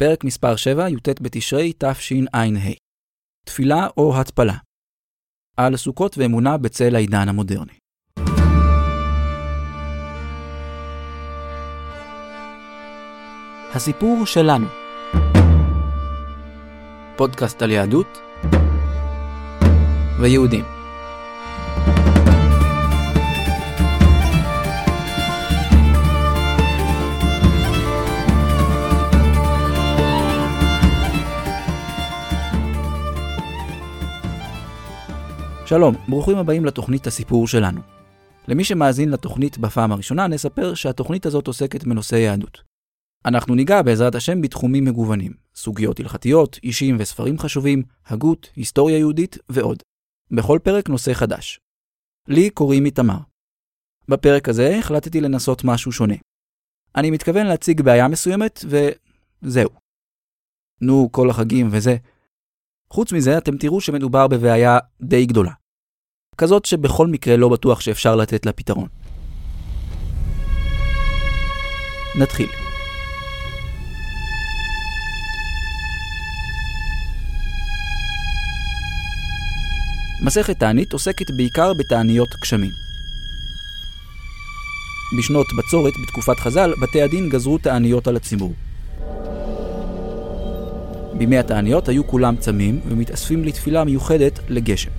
פרק מספר 7, י"ט בתשרי תשע"ה. תפילה או התפלה. על סוכות ואמונה בצל העידן המודרני. הסיפור שלנו פודקאסט על יהדות ויהודים. שלום, ברוכים הבאים לתוכנית הסיפור שלנו. למי שמאזין לתוכנית בפעם הראשונה, נספר שהתוכנית הזאת עוסקת בנושאי יהדות. אנחנו ניגע בעזרת השם בתחומים מגוונים, סוגיות הלכתיות, אישים וספרים חשובים, הגות, היסטוריה יהודית ועוד. בכל פרק נושא חדש. לי קוראים איתמר. בפרק הזה החלטתי לנסות משהו שונה. אני מתכוון להציג בעיה מסוימת, וזהו. נו, כל החגים וזה. חוץ מזה, אתם תראו שמדובר בבעיה די גדולה. כזאת שבכל מקרה לא בטוח שאפשר לתת לה פתרון. נתחיל. מסכת תענית עוסקת בעיקר בתעניות גשמים. בשנות בצורת, בתקופת חז"ל, בתי הדין גזרו תעניות על הציבור. בימי התעניות היו כולם צמים ומתאספים לתפילה מיוחדת לגשם.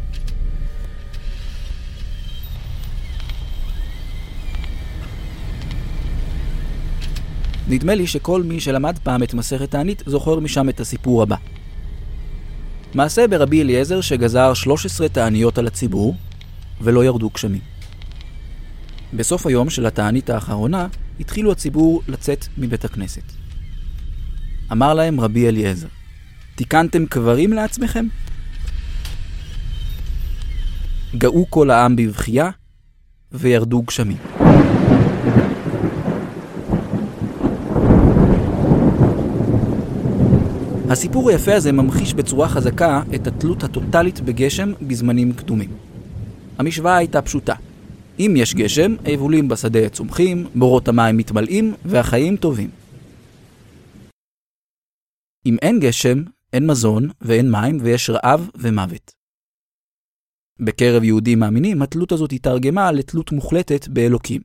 נדמה לי שכל מי שלמד פעם את מסכת תענית זוכר משם את הסיפור הבא. מעשה ברבי אליעזר שגזר 13 תעניות על הציבור, ולא ירדו גשמים. בסוף היום של התענית האחרונה, התחילו הציבור לצאת מבית הכנסת. אמר להם רבי אליעזר, תיקנתם קברים לעצמכם? גאו כל העם בבכייה, וירדו גשמים. הסיפור היפה הזה ממחיש בצורה חזקה את התלות הטוטלית בגשם בזמנים קדומים. המשוואה הייתה פשוטה. אם יש גשם, היבולים בשדה צומחים, בורות המים מתמלאים, והחיים טובים. אם אין גשם, אין מזון ואין מים ויש רעב ומוות. בקרב יהודים מאמינים, התלות הזאת התארגמה לתלות מוחלטת באלוקים,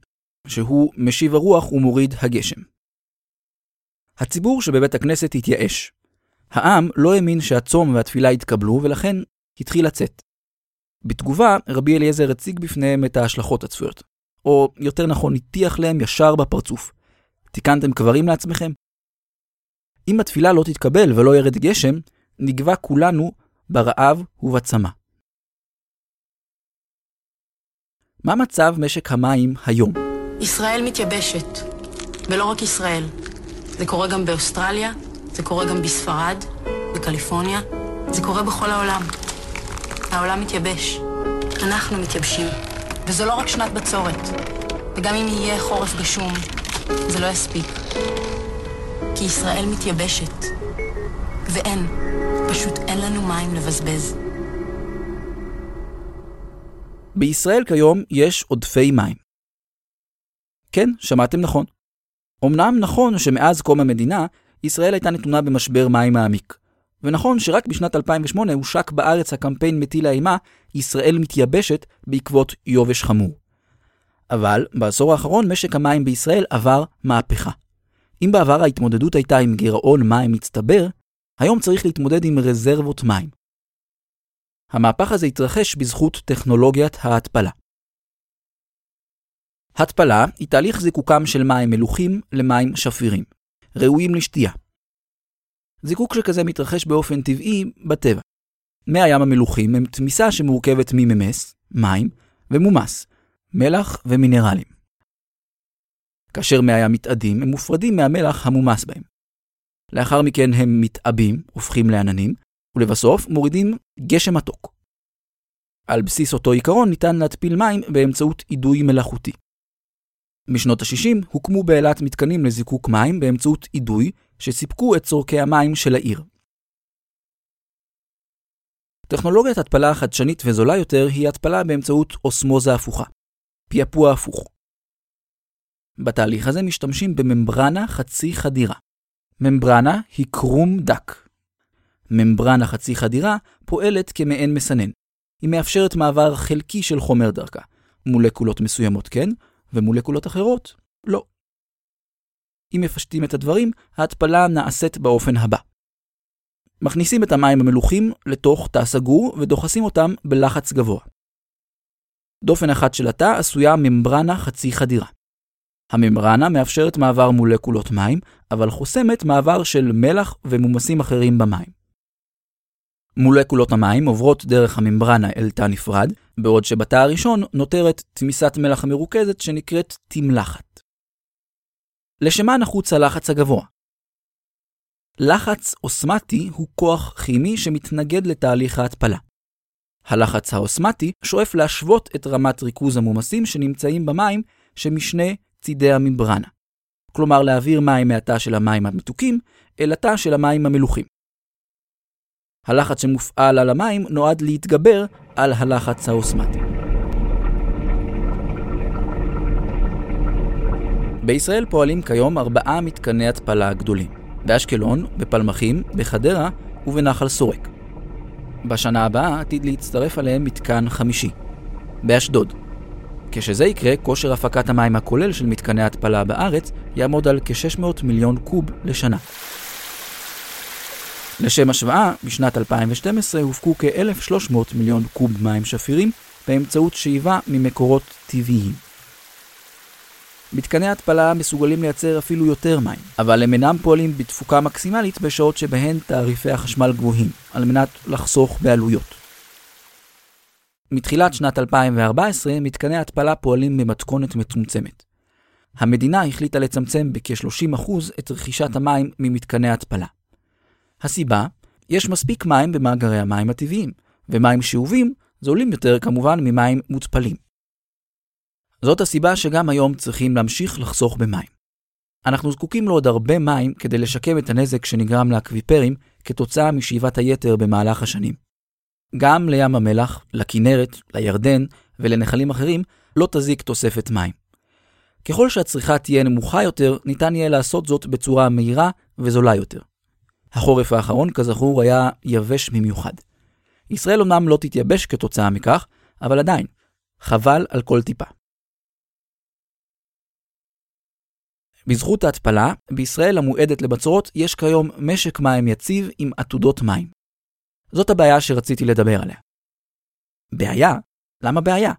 שהוא משיב הרוח ומוריד הגשם. הציבור שבבית הכנסת התייאש, העם לא האמין שהצום והתפילה יתקבלו, ולכן התחיל לצאת. בתגובה, רבי אליעזר הציג בפניהם את ההשלכות הצפויות. או יותר נכון, הטיח להם ישר בפרצוף. תיקנתם קברים לעצמכם? אם התפילה לא תתקבל ולא ירד גשם, נגבה כולנו ברעב ובצמא. מה מצב משק המים היום? ישראל מתייבשת, ולא רק ישראל. זה קורה גם באוסטרליה, זה קורה גם בספרד, בקליפורניה, זה קורה בכל העולם. העולם מתייבש, אנחנו מתייבשים. וזו לא רק שנת בצורת, וגם אם יהיה חורף גשום, זה לא יספיק. כי ישראל מתייבשת, ואין, פשוט אין לנו מים לבזבז. בישראל כיום יש עודפי מים. כן, שמעתם נכון. אמנם נכון שמאז קום המדינה ישראל הייתה נתונה במשבר מים מעמיק. ונכון שרק בשנת 2008 הושק בארץ הקמפיין מטיל האימה ישראל מתייבשת בעקבות יובש חמור. אבל בעשור האחרון משק המים בישראל עבר מהפכה. אם בעבר ההתמודדות הייתה עם גירעון מים מצטבר, היום צריך להתמודד עם רזרבות מים. המהפך הזה התרחש בזכות טכנולוגיית ההתפלה. התפלה היא תהליך זיקוקם של מים מלוכים למים שפירים. ראויים לשתייה. זיקוק שכזה מתרחש באופן טבעי בטבע. מי הים המלוכים הם תמיסה שמורכבת מממס, מים, ומומס, מלח ומינרלים. כאשר מי הים מתאדים, הם מופרדים מהמלח המומס בהם. לאחר מכן הם מתעבים, הופכים לעננים, ולבסוף מורידים גשם מתוק. על בסיס אותו עיקרון ניתן להתפיל מים באמצעות אידוי מלאכותי. משנות ה-60 הוקמו באילת מתקנים לזיקוק מים באמצעות אידוי שסיפקו את צורכי המים של העיר. טכנולוגיית התפלה החדשנית וזולה יותר היא התפלה באמצעות אוסמוזה הפוכה, פעפוע הפוך. בתהליך הזה משתמשים בממברנה חצי חדירה. ממברנה היא קרום דק. ממברנה חצי חדירה פועלת כמעין מסנן. היא מאפשרת מעבר חלקי של חומר דרכה. מולקולות מסוימות כן, ומולקולות אחרות לא. אם מפשטים את הדברים, ההתפלה נעשית באופן הבא. מכניסים את המים המלוכים לתוך תא סגור ודוחסים אותם בלחץ גבוה. דופן אחת של התא עשויה ממברנה חצי חדירה. הממברנה מאפשרת מעבר מולקולות מים, אבל חוסמת מעבר של מלח ומומסים אחרים במים. מולקולות המים עוברות דרך הממברנה אל תא נפרד, בעוד שבתא הראשון נותרת תמיסת מלח מרוכזת שנקראת תמלחת. לשמה נחוץ הלחץ הגבוה? לחץ אוסמטי הוא כוח כימי שמתנגד לתהליך ההתפלה. הלחץ האוסמטי שואף להשוות את רמת ריכוז המומסים שנמצאים במים שמשני צידי הממברנה. כלומר להעביר מים מהתא של המים המתוקים אל התא של המים המלוכים. הלחץ שמופעל על המים נועד להתגבר על הלחץ האוסמטי. בישראל פועלים כיום ארבעה מתקני התפלה גדולים, באשקלון, בפלמחים, בחדרה ובנחל סורק. בשנה הבאה עתיד להצטרף עליהם מתקן חמישי, באשדוד. כשזה יקרה, כושר הפקת המים הכולל של מתקני התפלה בארץ יעמוד על כ-600 מיליון קוב לשנה. לשם השוואה, בשנת 2012 הופקו כ-1,300 מיליון קוב מים שפירים באמצעות שאיבה ממקורות טבעיים. מתקני התפלה מסוגלים לייצר אפילו יותר מים, אבל הם אינם פועלים בתפוקה מקסימלית בשעות שבהן תעריפי החשמל גבוהים, על מנת לחסוך בעלויות. מתחילת שנת 2014 מתקני התפלה פועלים במתכונת מצומצמת. המדינה החליטה לצמצם בכ-30% את רכישת המים ממתקני התפלה. הסיבה, יש מספיק מים במאגרי המים הטבעיים, ומים שאובים זולים יותר כמובן ממים מותפלים. זאת הסיבה שגם היום צריכים להמשיך לחסוך במים. אנחנו זקוקים לעוד הרבה מים כדי לשקם את הנזק שנגרם לאקוויפרים כתוצאה משאיבת היתר במהלך השנים. גם לים המלח, לכנרת, לירדן ולנחלים אחרים לא תזיק תוספת מים. ככל שהצריכה תהיה נמוכה יותר, ניתן יהיה לעשות זאת בצורה מהירה וזולה יותר. החורף האחרון, כזכור, היה יבש במיוחד. ישראל אומנם לא תתייבש כתוצאה מכך, אבל עדיין, חבל על כל טיפה. בזכות ההתפלה, בישראל המועדת לבצורות יש כיום משק מים יציב עם עתודות מים. זאת הבעיה שרציתי לדבר עליה. בעיה? למה בעיה?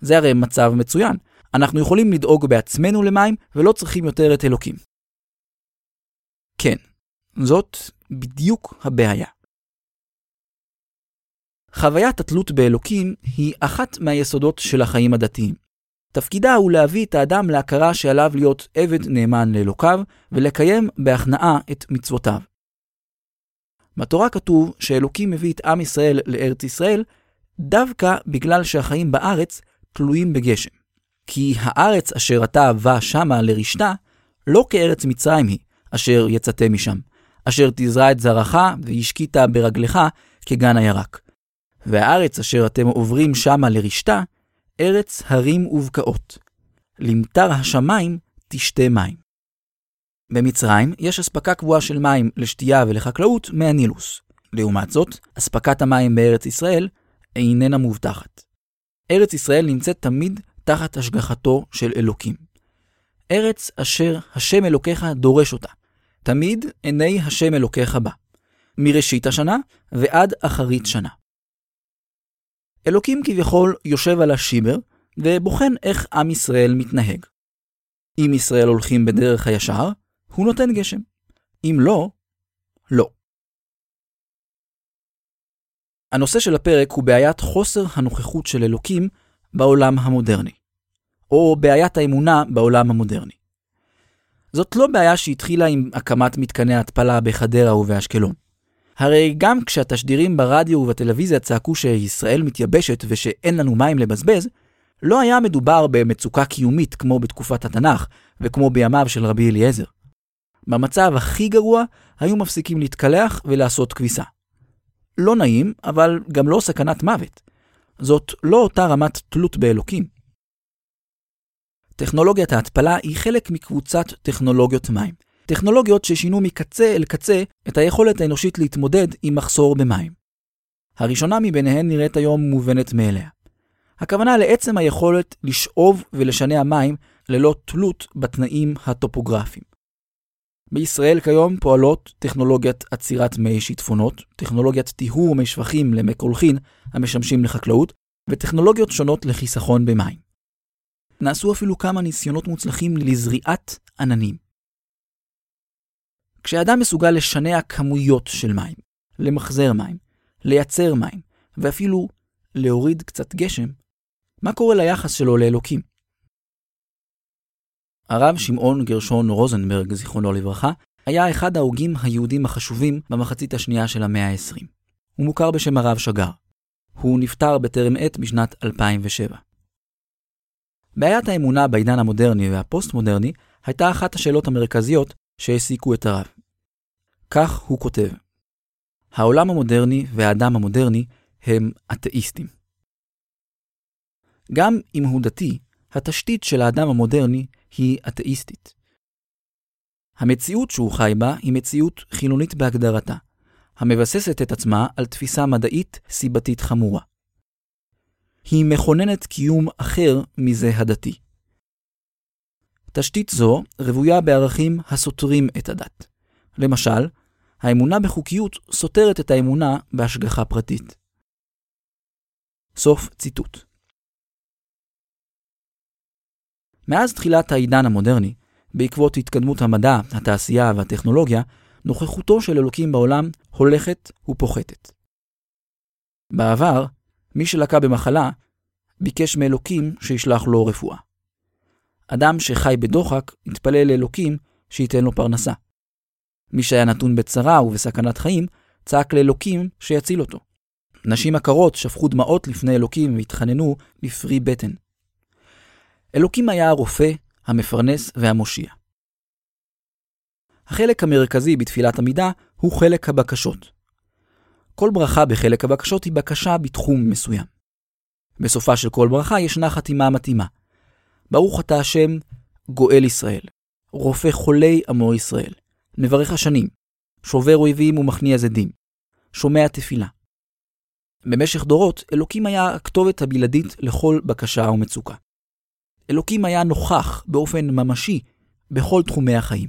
זה הרי מצב מצוין. אנחנו יכולים לדאוג בעצמנו למים ולא צריכים יותר את אלוקים. כן, זאת בדיוק הבעיה. חוויית התלות באלוקים היא אחת מהיסודות של החיים הדתיים. תפקידה הוא להביא את האדם להכרה שעליו להיות עבד נאמן לאלוקיו ולקיים בהכנעה את מצוותיו. בתורה כתוב שאלוקים מביא את עם ישראל לארץ ישראל דווקא בגלל שהחיים בארץ תלויים בגשם. כי הארץ אשר אתה בא שמה לרשתה, לא כארץ מצרים היא, אשר יצאתם משם, אשר תזרע את זרעך והשקית ברגלך כגן הירק. והארץ אשר אתם עוברים שמה לרשתה, ארץ הרים ובקעות. למטר השמיים תשתה מים. במצרים יש אספקה קבועה של מים לשתייה ולחקלאות מהנילוס. לעומת זאת, אספקת המים בארץ ישראל איננה מובטחת. ארץ ישראל נמצאת תמיד תחת השגחתו של אלוקים. ארץ אשר השם אלוקיך דורש אותה, תמיד עיני השם אלוקיך בה, מראשית השנה ועד אחרית שנה. אלוקים כביכול יושב על השיבר ובוחן איך עם ישראל מתנהג. אם ישראל הולכים בדרך הישר, הוא נותן גשם. אם לא, לא. הנושא של הפרק הוא בעיית חוסר הנוכחות של אלוקים בעולם המודרני, או בעיית האמונה בעולם המודרני. זאת לא בעיה שהתחילה עם הקמת מתקני התפלה בחדרה ובאשקלון. הרי גם כשהתשדירים ברדיו ובטלוויזיה צעקו שישראל מתייבשת ושאין לנו מים לבזבז, לא היה מדובר במצוקה קיומית כמו בתקופת התנ"ך וכמו בימיו של רבי אליעזר. במצב הכי גרוע היו מפסיקים להתקלח ולעשות כביסה. לא נעים, אבל גם לא סכנת מוות. זאת לא אותה רמת תלות באלוקים. טכנולוגיית ההתפלה היא חלק מקבוצת טכנולוגיות מים, טכנולוגיות ששינו מקצה אל קצה את היכולת האנושית להתמודד עם מחסור במים. הראשונה מביניהן נראית היום מובנת מאליה. הכוונה לעצם היכולת לשאוב ולשנע מים ללא תלות בתנאים הטופוגרפיים. בישראל כיום פועלות טכנולוגיית עצירת מי שיטפונות, טכנולוגיית טיהור מי שפכים למי קולחין המשמשים לחקלאות, וטכנולוגיות שונות לחיסכון במים. נעשו אפילו כמה ניסיונות מוצלחים לזריעת עננים. כשאדם מסוגל לשנע כמויות של מים, למחזר מים, לייצר מים, ואפילו להוריד קצת גשם, מה קורה ליחס שלו לאלוקים? הרב שמעון גרשון רוזנברג, זיכרונו לברכה, היה אחד ההוגים היהודים החשובים במחצית השנייה של המאה ה-20. הוא מוכר בשם הרב שגר. הוא נפטר בטרם עת בשנת 2007. בעיית האמונה בעידן המודרני והפוסט-מודרני הייתה אחת השאלות המרכזיות שהעסיקו את הרב. כך הוא כותב: העולם המודרני והאדם המודרני הם אתאיסטים. גם אם הוא דתי, התשתית של האדם המודרני היא אתאיסטית. המציאות שהוא חי בה היא מציאות חילונית בהגדרתה, המבססת את עצמה על תפיסה מדעית סיבתית חמורה. היא מכוננת קיום אחר מזה הדתי. תשתית זו רבויה בערכים הסותרים את הדת. למשל, האמונה בחוקיות סותרת את האמונה בהשגחה פרטית. סוף ציטוט. מאז תחילת העידן המודרני, בעקבות התקדמות המדע, התעשייה והטכנולוגיה, נוכחותו של אלוקים בעולם הולכת ופוחתת. בעבר, מי שלקה במחלה ביקש מאלוקים שישלח לו רפואה. אדם שחי בדוחק התפלל לאלוקים שייתן לו פרנסה. מי שהיה נתון בצרה ובסכנת חיים, צעק לאלוקים שיציל אותו. נשים עקרות שפכו דמעות לפני אלוקים והתחננו בפרי בטן. אלוקים היה הרופא, המפרנס והמושיע. החלק המרכזי בתפילת עמידה הוא חלק הבקשות. כל ברכה בחלק הבקשות היא בקשה בתחום מסוים. בסופה של כל ברכה ישנה חתימה מתאימה. ברוך אתה השם, גואל ישראל, רופא חולי עמו ישראל, מברך השנים, שובר אויבים ומכניע זדים, שומע תפילה. במשך דורות, אלוקים היה הכתובת הבלעדית לכל בקשה ומצוקה. אלוקים היה נוכח באופן ממשי בכל תחומי החיים.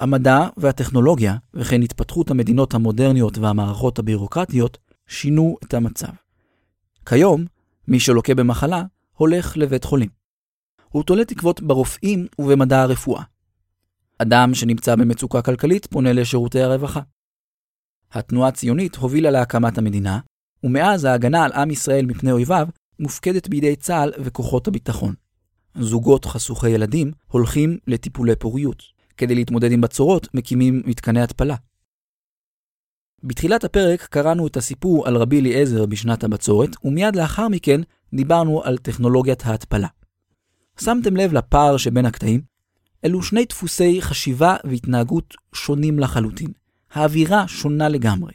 המדע והטכנולוגיה, וכן התפתחות המדינות המודרניות והמערכות הבירוקרטיות, שינו את המצב. כיום, מי שלוקה במחלה, הולך לבית חולים. הוא תולה תקוות ברופאים ובמדע הרפואה. אדם שנמצא במצוקה כלכלית פונה לשירותי הרווחה. התנועה הציונית הובילה להקמת המדינה, ומאז ההגנה על עם ישראל מפני אויביו מופקדת בידי צה"ל וכוחות הביטחון. זוגות חשוכי ילדים הולכים לטיפולי פוריות. כדי להתמודד עם בצורות, מקימים מתקני התפלה. בתחילת הפרק קראנו את הסיפור על רבי אליעזר בשנת הבצורת, ומיד לאחר מכן דיברנו על טכנולוגיית ההתפלה. שמתם לב לפער שבין הקטעים? אלו שני דפוסי חשיבה והתנהגות שונים לחלוטין. האווירה שונה לגמרי.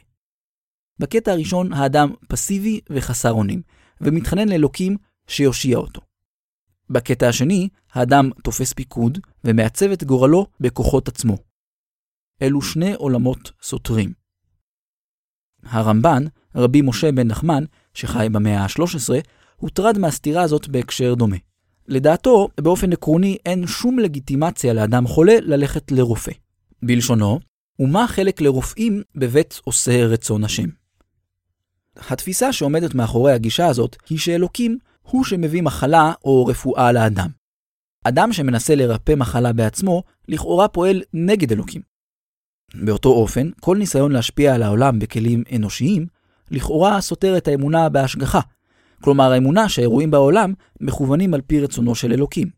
בקטע הראשון האדם פסיבי וחסר אונים, ומתחנן לאלוקים שיושיע אותו. בקטע השני, האדם תופס פיקוד ומעצב את גורלו בכוחות עצמו. אלו שני עולמות סותרים. הרמב"ן, רבי משה בן נחמן, שחי במאה ה-13, הוטרד מהסתירה הזאת בהקשר דומה. לדעתו, באופן עקרוני אין שום לגיטימציה לאדם חולה ללכת לרופא. בלשונו, ומה חלק לרופאים בבית עושה רצון השם. התפיסה שעומדת מאחורי הגישה הזאת היא שאלוקים הוא שמביא מחלה או רפואה לאדם. אדם שמנסה לרפא מחלה בעצמו, לכאורה פועל נגד אלוקים. באותו אופן, כל ניסיון להשפיע על העולם בכלים אנושיים, לכאורה סותר את האמונה בהשגחה, כלומר האמונה שהאירועים בעולם מכוונים על פי רצונו של אלוקים.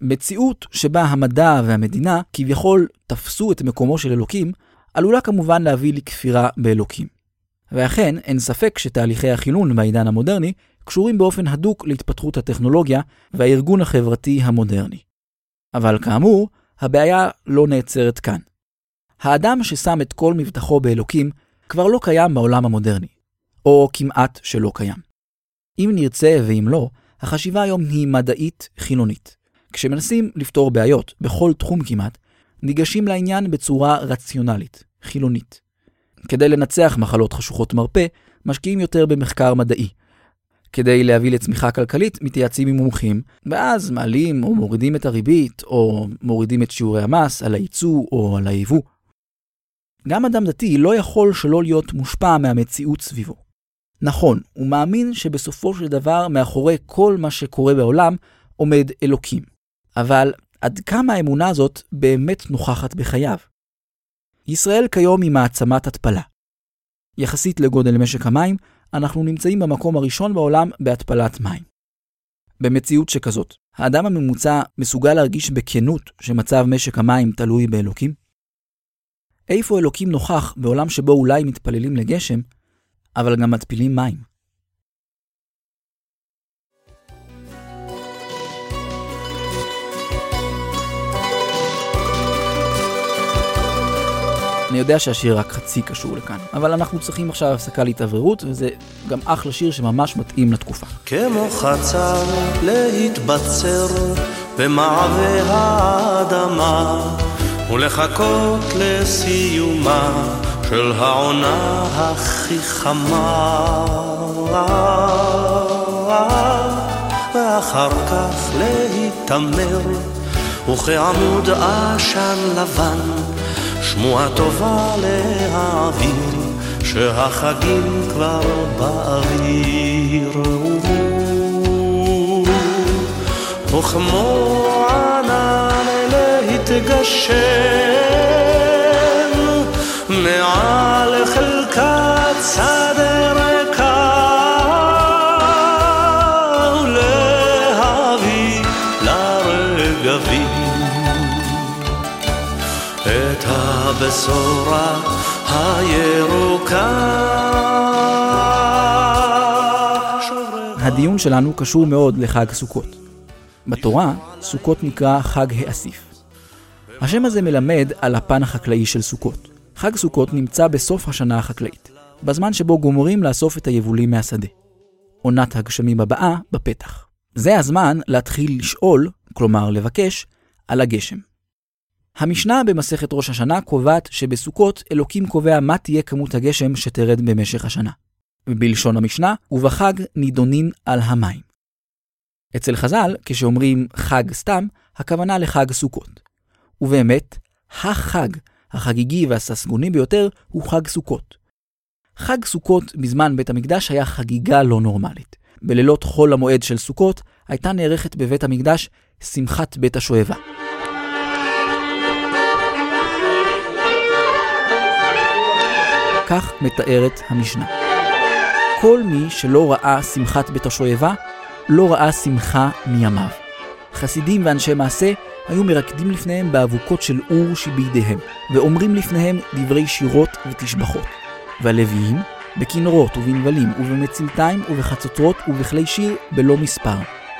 מציאות שבה המדע והמדינה כביכול תפסו את מקומו של אלוקים, עלולה כמובן להביא לכפירה באלוקים. ואכן, אין ספק שתהליכי החילון בעידן המודרני קשורים באופן הדוק להתפתחות הטכנולוגיה והארגון החברתי המודרני. אבל כאמור, הבעיה לא נעצרת כאן. האדם ששם את כל מבטחו באלוקים כבר לא קיים בעולם המודרני, או כמעט שלא קיים. אם נרצה ואם לא, החשיבה היום היא מדעית חילונית, כשמנסים לפתור בעיות, בכל תחום כמעט, ניגשים לעניין בצורה רציונלית, חילונית. כדי לנצח מחלות חשוכות מרפא, משקיעים יותר במחקר מדעי. כדי להביא לצמיחה כלכלית, מתייעצים עם מומחים, ואז מעלים או מורידים את הריבית, או מורידים את שיעורי המס על הייצוא או על היבוא. גם אדם דתי לא יכול שלא להיות מושפע מהמציאות סביבו. נכון, הוא מאמין שבסופו של דבר מאחורי כל מה שקורה בעולם עומד אלוקים. אבל עד כמה האמונה הזאת באמת נוכחת בחייו? ישראל כיום היא מעצמת התפלה. יחסית לגודל משק המים, אנחנו נמצאים במקום הראשון בעולם בהתפלת מים. במציאות שכזאת, האדם הממוצע מסוגל להרגיש בכנות שמצב משק המים תלוי באלוקים? איפה אלוקים נוכח בעולם שבו אולי מתפללים לגשם, אבל גם מתפילים מים? אני יודע שהשיר רק חצי קשור לכאן, אבל אנחנו צריכים עכשיו הפסקה להתאווררות, וזה גם אחלה שיר שממש מתאים לתקופה. כמו חצר להתבצר במעבה האדמה, ולחכות לסיומה של העונה הכי חמה. ואחר כך להיתמר, וכעמוד עשן לבן שמועה טובה להעביר, שהחגים כבר באוויר. וכמו ענן להתגשם מעל חלקת שדה הבשורה הירוקה. הדיון שלנו קשור מאוד לחג סוכות. בתורה, סוכות נקרא חג האסיף. השם הזה מלמד על הפן החקלאי של סוכות. חג סוכות נמצא בסוף השנה החקלאית, בזמן שבו גומרים לאסוף את היבולים מהשדה. עונת הגשמים הבאה בפתח. זה הזמן להתחיל לשאול, כלומר לבקש, על הגשם. המשנה במסכת ראש השנה קובעת שבסוכות אלוקים קובע מה תהיה כמות הגשם שתרד במשך השנה. ובלשון המשנה, ובחג נידונין על המים. אצל חז"ל, כשאומרים חג סתם, הכוונה לחג סוכות. ובאמת, החג החגיגי והססגוני ביותר הוא חג סוכות. חג סוכות בזמן בית המקדש היה חגיגה לא נורמלית. בלילות חול המועד של סוכות הייתה נערכת בבית המקדש שמחת בית השואבה. כך מתארת המשנה. כל מי שלא ראה שמחת בית השואבה, לא ראה שמחה מימיו. חסידים ואנשי מעשה היו מרקדים לפניהם באבוקות של אור שבידיהם, ואומרים לפניהם דברי שירות ותשבחות. והלוויים, בכנרות ובנבלים ובמצלתיים ובחצוצרות ובכלי שיר בלא מספר.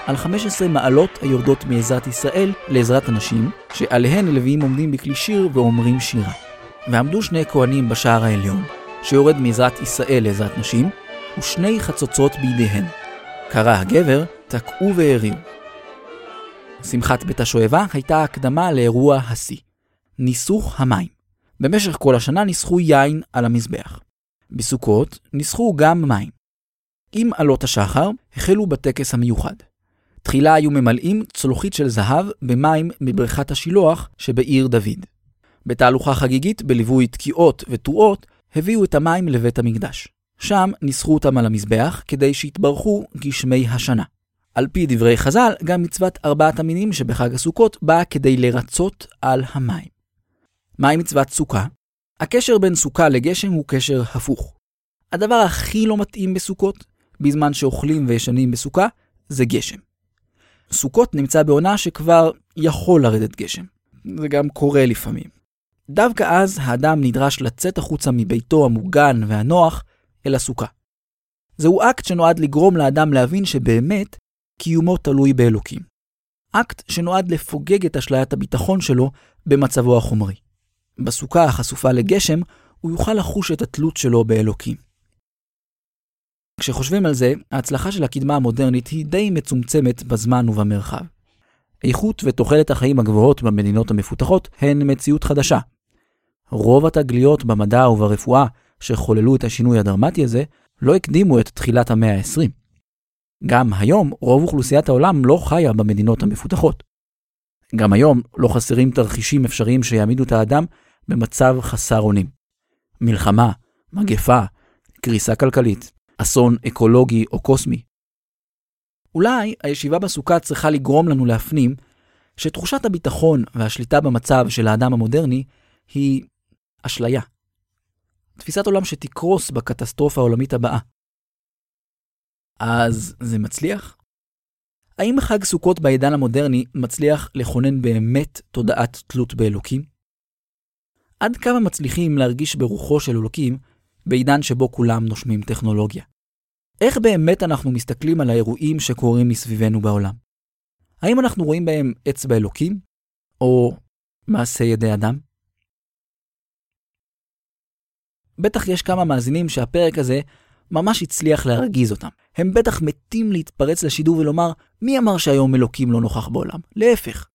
על 15 מעלות היורדות מעזרת ישראל לעזרת הנשים, שעליהן הלוויים עומדים בכלי שיר ואומרים שירה. ועמדו שני כהנים בשער העליון, שיורד מעזרת ישראל לעזרת נשים, ושני חצוצרות בידיהן. קרא הגבר, תקעו והריעו. שמחת בית השואבה הייתה הקדמה לאירוע השיא, ניסוך המים. במשך כל השנה ניסחו יין על המזבח. בסוכות ניסחו גם מים. עם עלות השחר החלו בטקס המיוחד. תחילה היו ממלאים צלוחית של זהב במים מבריכת השילוח שבעיר דוד. בתהלוכה חגיגית, בליווי תקיעות ותרועות, הביאו את המים לבית המקדש. שם ניסחו אותם על המזבח כדי שיתברכו גשמי השנה. על פי דברי חז"ל, גם מצוות ארבעת המינים שבחג הסוכות באה כדי לרצות על המים. מהי מצוות סוכה? הקשר בין סוכה לגשם הוא קשר הפוך. הדבר הכי לא מתאים בסוכות, בזמן שאוכלים וישנים בסוכה, זה גשם. סוכות נמצא בעונה שכבר יכול לרדת גשם. זה גם קורה לפעמים. דווקא אז האדם נדרש לצאת החוצה מביתו המוגן והנוח אל הסוכה. זהו אקט שנועד לגרום לאדם להבין שבאמת קיומו תלוי באלוקים. אקט שנועד לפוגג את אשליית הביטחון שלו במצבו החומרי. בסוכה החשופה לגשם, הוא יוכל לחוש את התלות שלו באלוקים. כשחושבים על זה, ההצלחה של הקדמה המודרנית היא די מצומצמת בזמן ובמרחב. איכות ותוחלת החיים הגבוהות במדינות המפותחות הן מציאות חדשה. רוב התגליות במדע וברפואה שחוללו את השינוי הדרמטי הזה לא הקדימו את תחילת המאה ה-20. גם היום רוב אוכלוסיית העולם לא חיה במדינות המפותחות. גם היום לא חסרים תרחישים אפשריים שיעמידו את האדם במצב חסר אונים. מלחמה, מגפה, קריסה כלכלית, אסון אקולוגי או קוסמי. אולי הישיבה בסוכה צריכה לגרום לנו להפנים שתחושת הביטחון והשליטה במצב של האדם המודרני היא אשליה. תפיסת עולם שתקרוס בקטסטרופה העולמית הבאה. אז זה מצליח? האם חג סוכות בעידן המודרני מצליח לכונן באמת תודעת תלות באלוקים? עד כמה מצליחים להרגיש ברוחו של אלוקים בעידן שבו כולם נושמים טכנולוגיה? איך באמת אנחנו מסתכלים על האירועים שקורים מסביבנו בעולם? האם אנחנו רואים בהם אצבע אלוקים? או מעשה ידי אדם? בטח יש כמה מאזינים שהפרק הזה ממש הצליח להרגיז אותם. הם בטח מתים להתפרץ לשידור ולומר, מי אמר שהיום אלוקים לא נוכח בעולם? להפך.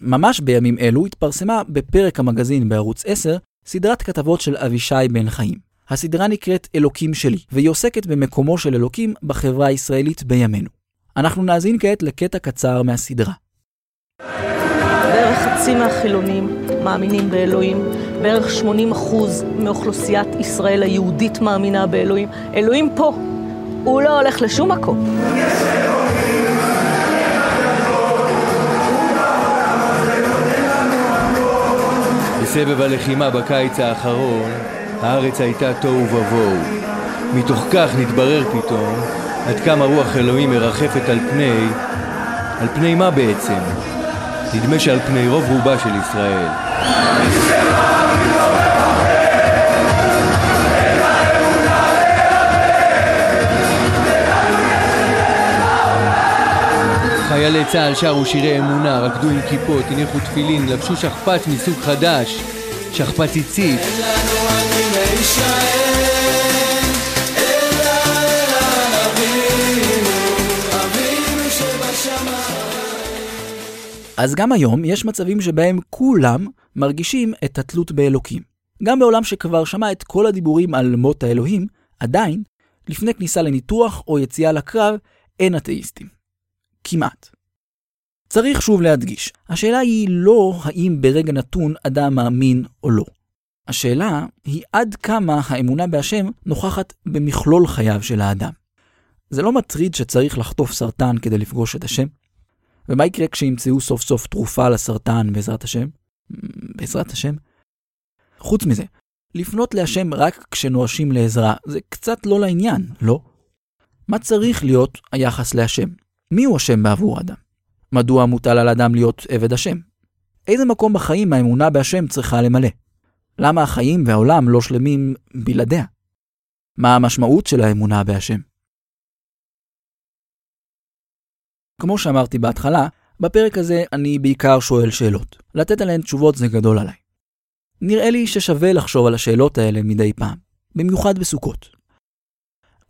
ממש בימים אלו התפרסמה בפרק המגזין בערוץ 10 סדרת כתבות של אבישי בן חיים. הסדרה נקראת אלוקים שלי, והיא עוסקת במקומו של אלוקים בחברה הישראלית בימינו. אנחנו נאזין כעת לקטע קצר מהסדרה. בערך חצי מהחילונים מאמינים באלוהים, בערך 80 אחוז מאוכלוסיית ישראל היהודית מאמינה באלוהים. אלוהים פה, הוא לא הולך לשום מקום. בסבב הלחימה בקיץ האחרון, הארץ הייתה תוהו ובוהו. מתוך כך נתברר פתאום עד כמה רוח אלוהים מרחפת על פני... על פני מה בעצם? נדמה שעל פני רוב רובה של ישראל. חיילי צה"ל שרו שירי אמונה, רקדו עם כיפות, הניחו תפילין, לבשו שכפ"ץ מסוג חדש, שכפ"ץ ציצית. אז גם היום יש מצבים שבהם כולם מרגישים את התלות באלוקים. גם בעולם שכבר שמע את כל הדיבורים על מות האלוהים, עדיין, לפני כניסה לניתוח או יציאה לקרב, אין אתאיסטים. כמעט. צריך שוב להדגיש, השאלה היא לא האם ברגע נתון אדם מאמין או לא. השאלה היא עד כמה האמונה בהשם נוכחת במכלול חייו של האדם. זה לא מטריד שצריך לחטוף סרטן כדי לפגוש את השם? ומה יקרה כשימצאו סוף סוף תרופה לסרטן בעזרת השם? בעזרת השם? חוץ מזה, לפנות להשם רק כשנואשים לעזרה זה קצת לא לעניין, לא? מה צריך להיות היחס להשם? מי הוא השם בעבור האדם? מדוע מוטל על אדם להיות עבד השם? איזה מקום בחיים האמונה בהשם צריכה למלא? למה החיים והעולם לא שלמים בלעדיה? מה המשמעות של האמונה בהשם? כמו שאמרתי בהתחלה, בפרק הזה אני בעיקר שואל שאלות. לתת עליהן תשובות זה גדול עליי. נראה לי ששווה לחשוב על השאלות האלה מדי פעם, במיוחד בסוכות.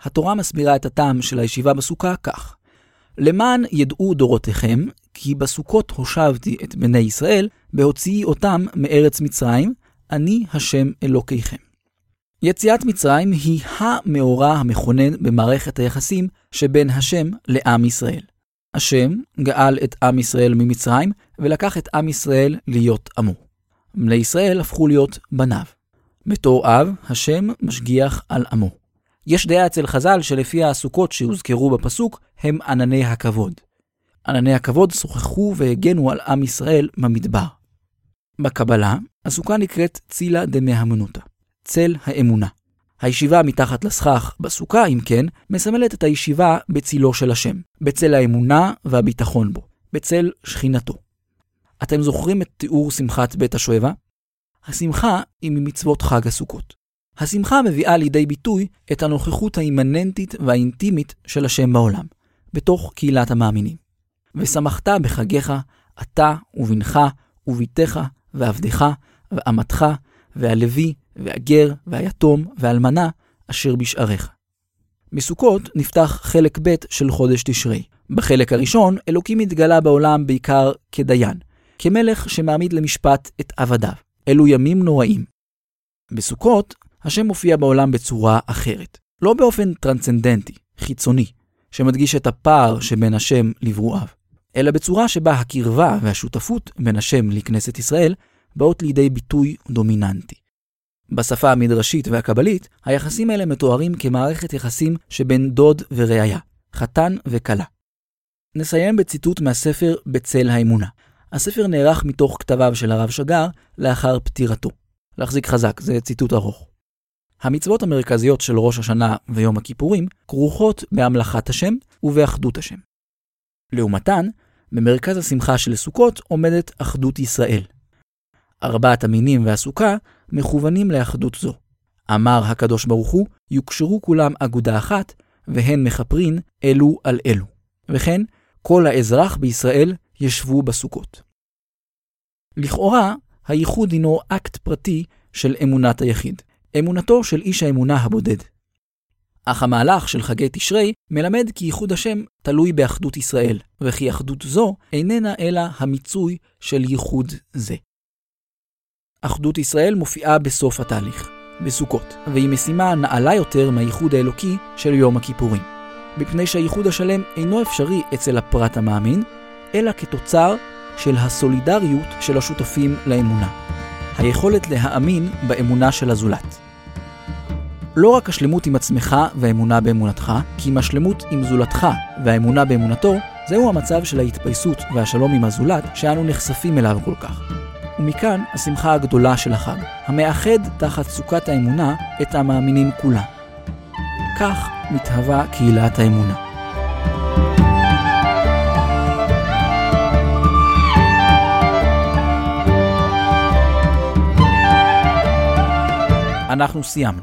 התורה מסבירה את הטעם של הישיבה בסוכה כך: למען ידעו דורותיכם, כי בסוכות הושבתי את בני ישראל, בהוציאי אותם מארץ מצרים, אני השם אלוקיכם. יציאת מצרים היא המאורע המכונן במערכת היחסים שבין השם לעם ישראל. השם גאל את עם ישראל ממצרים, ולקח את עם ישראל להיות עמו. בני ישראל הפכו להיות בניו. בתור אב, השם משגיח על עמו. יש דעה אצל חז"ל שלפי הסוכות שהוזכרו בפסוק, הם ענני הכבוד. ענני הכבוד שוחחו והגנו על עם ישראל במדבר. בקבלה, הסוכה נקראת צילה דמהמנותא, צל האמונה. הישיבה מתחת לסכך בסוכה, אם כן, מסמלת את הישיבה בצילו של השם, בצל האמונה והביטחון בו, בצל שכינתו. אתם זוכרים את תיאור שמחת בית השואבה? השמחה היא ממצוות חג הסוכות. השמחה מביאה לידי ביטוי את הנוכחות האימננטית והאינטימית של השם בעולם, בתוך קהילת המאמינים. ושמחת בחגיך, אתה ובנך ובתך ועבדך ואמתך והלוי והגר והיתום והאלמנה אשר בשעריך. מסוכות נפתח חלק ב' של חודש תשרי, בחלק הראשון, אלוקים התגלה בעולם בעיקר כדיין, כמלך שמעמיד למשפט את עבדיו. אלו ימים נוראים. בסוכות, השם מופיע בעולם בצורה אחרת. לא באופן טרנסצנדנטי, חיצוני, שמדגיש את הפער שבין השם לברואיו, אלא בצורה שבה הקרבה והשותפות בין השם לכנסת ישראל באות לידי ביטוי דומיננטי. בשפה המדרשית והקבלית, היחסים האלה מתוארים כמערכת יחסים שבין דוד ורעיה, חתן וכלה. נסיים בציטוט מהספר בצל האמונה. הספר נערך מתוך כתביו של הרב שגר לאחר פטירתו. להחזיק חזק, זה ציטוט ארוך. המצוות המרכזיות של ראש השנה ויום הכיפורים כרוכות בהמלכת השם ובאחדות השם. לעומתן, במרכז השמחה של סוכות עומדת אחדות ישראל. ארבעת המינים והסוכה מכוונים לאחדות זו. אמר הקדוש ברוך הוא, יוקשרו כולם אגודה אחת, והן מכפרין אלו על אלו. וכן, כל האזרח בישראל ישבו בסוכות. לכאורה, הייחוד הינו אקט פרטי של אמונת היחיד, אמונתו של איש האמונה הבודד. אך המהלך של חגי תשרי מלמד כי ייחוד השם תלוי באחדות ישראל, וכי אחדות זו איננה אלא המיצוי של ייחוד זה. אחדות ישראל מופיעה בסוף התהליך, בסוכות, והיא משימה נעלה יותר מהייחוד האלוקי של יום הכיפורים. מפני שהייחוד השלם אינו אפשרי אצל הפרט המאמין, אלא כתוצר של הסולידריות של השותפים לאמונה. היכולת להאמין באמונה של הזולת. לא רק השלמות עם עצמך והאמונה באמונתך, כי אם השלמות עם זולתך והאמונה באמונתו, זהו המצב של ההתפייסות והשלום עם הזולת שאנו נחשפים אליו כל כך. ומכאן השמחה הגדולה של החג, המאחד תחת סוכת האמונה את המאמינים כולם. כך מתהווה קהילת האמונה. אנחנו סיימנו.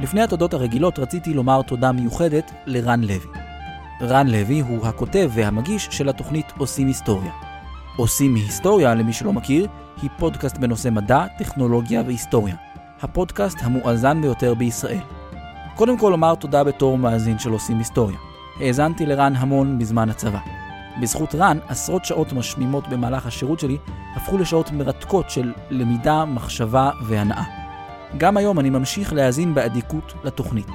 לפני התודות הרגילות רציתי לומר תודה מיוחדת לרן לוי. רן לוי הוא הכותב והמגיש של התוכנית עושים היסטוריה. עושים מהיסטוריה, למי שלא מכיר, היא פודקאסט בנושא מדע, טכנולוגיה והיסטוריה. הפודקאסט המואזן ביותר בישראל. קודם כל אומר תודה בתור מאזין של עושים היסטוריה. האזנתי לרן המון בזמן הצבא. בזכות רן, עשרות שעות משמימות במהלך השירות שלי הפכו לשעות מרתקות של למידה, מחשבה והנאה. גם היום אני ממשיך להאזין באדיקות לתוכנית.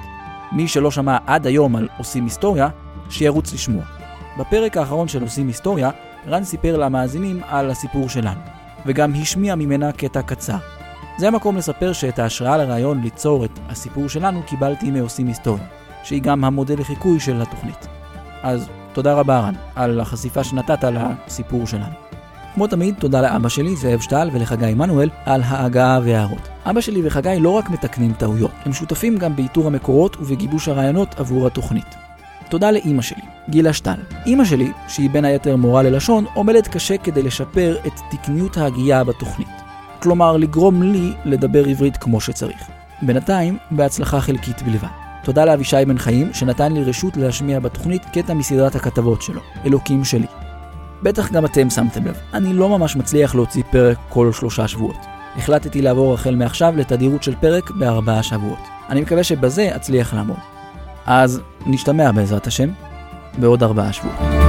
מי שלא שמע עד היום על עושים היסטוריה, שירוץ לשמוע. בפרק האחרון של עושים היסטוריה, רן סיפר למאזינים על הסיפור שלנו, וגם השמיע ממנה קטע קצר. זה המקום לספר שאת ההשראה לרעיון ליצור את הסיפור שלנו קיבלתי מעושים היסטוריה, שהיא גם המודל לחיקוי של התוכנית. אז תודה רבה רן, על החשיפה שנתת לסיפור שלנו. כמו תמיד, תודה לאבא שלי, זאב שטל, ולחגי עמנואל, על ההגעה וההערות. אבא שלי וחגי לא רק מתקנים טעויות, הם שותפים גם באיתור המקורות ובגיבוש הרעיונות עבור התוכנית. תודה לאימא שלי, גילה שטל. אימא שלי, שהיא בין היתר מורה ללשון, עומדת קשה כדי לשפר את תקניות ההגייה בתוכנית. כלומר, לגרום לי לדבר עברית כמו שצריך. בינתיים, בהצלחה חלקית בלבד. תודה לאבישי בן חיים, שנתן לי רשות להשמיע בתוכנית קטע מסדרת הכתבות שלו, אלוקים שלי. בטח גם אתם שמתם לב, אני לא ממש מצליח להוציא פרק כל שלושה שבועות. החלטתי לעבור החל מעכשיו לתדירות של פרק בארבעה שבועות. אני מקווה שבזה אצליח לעמוד. אז נשתמע בעזרת השם בעוד ארבעה שבועות.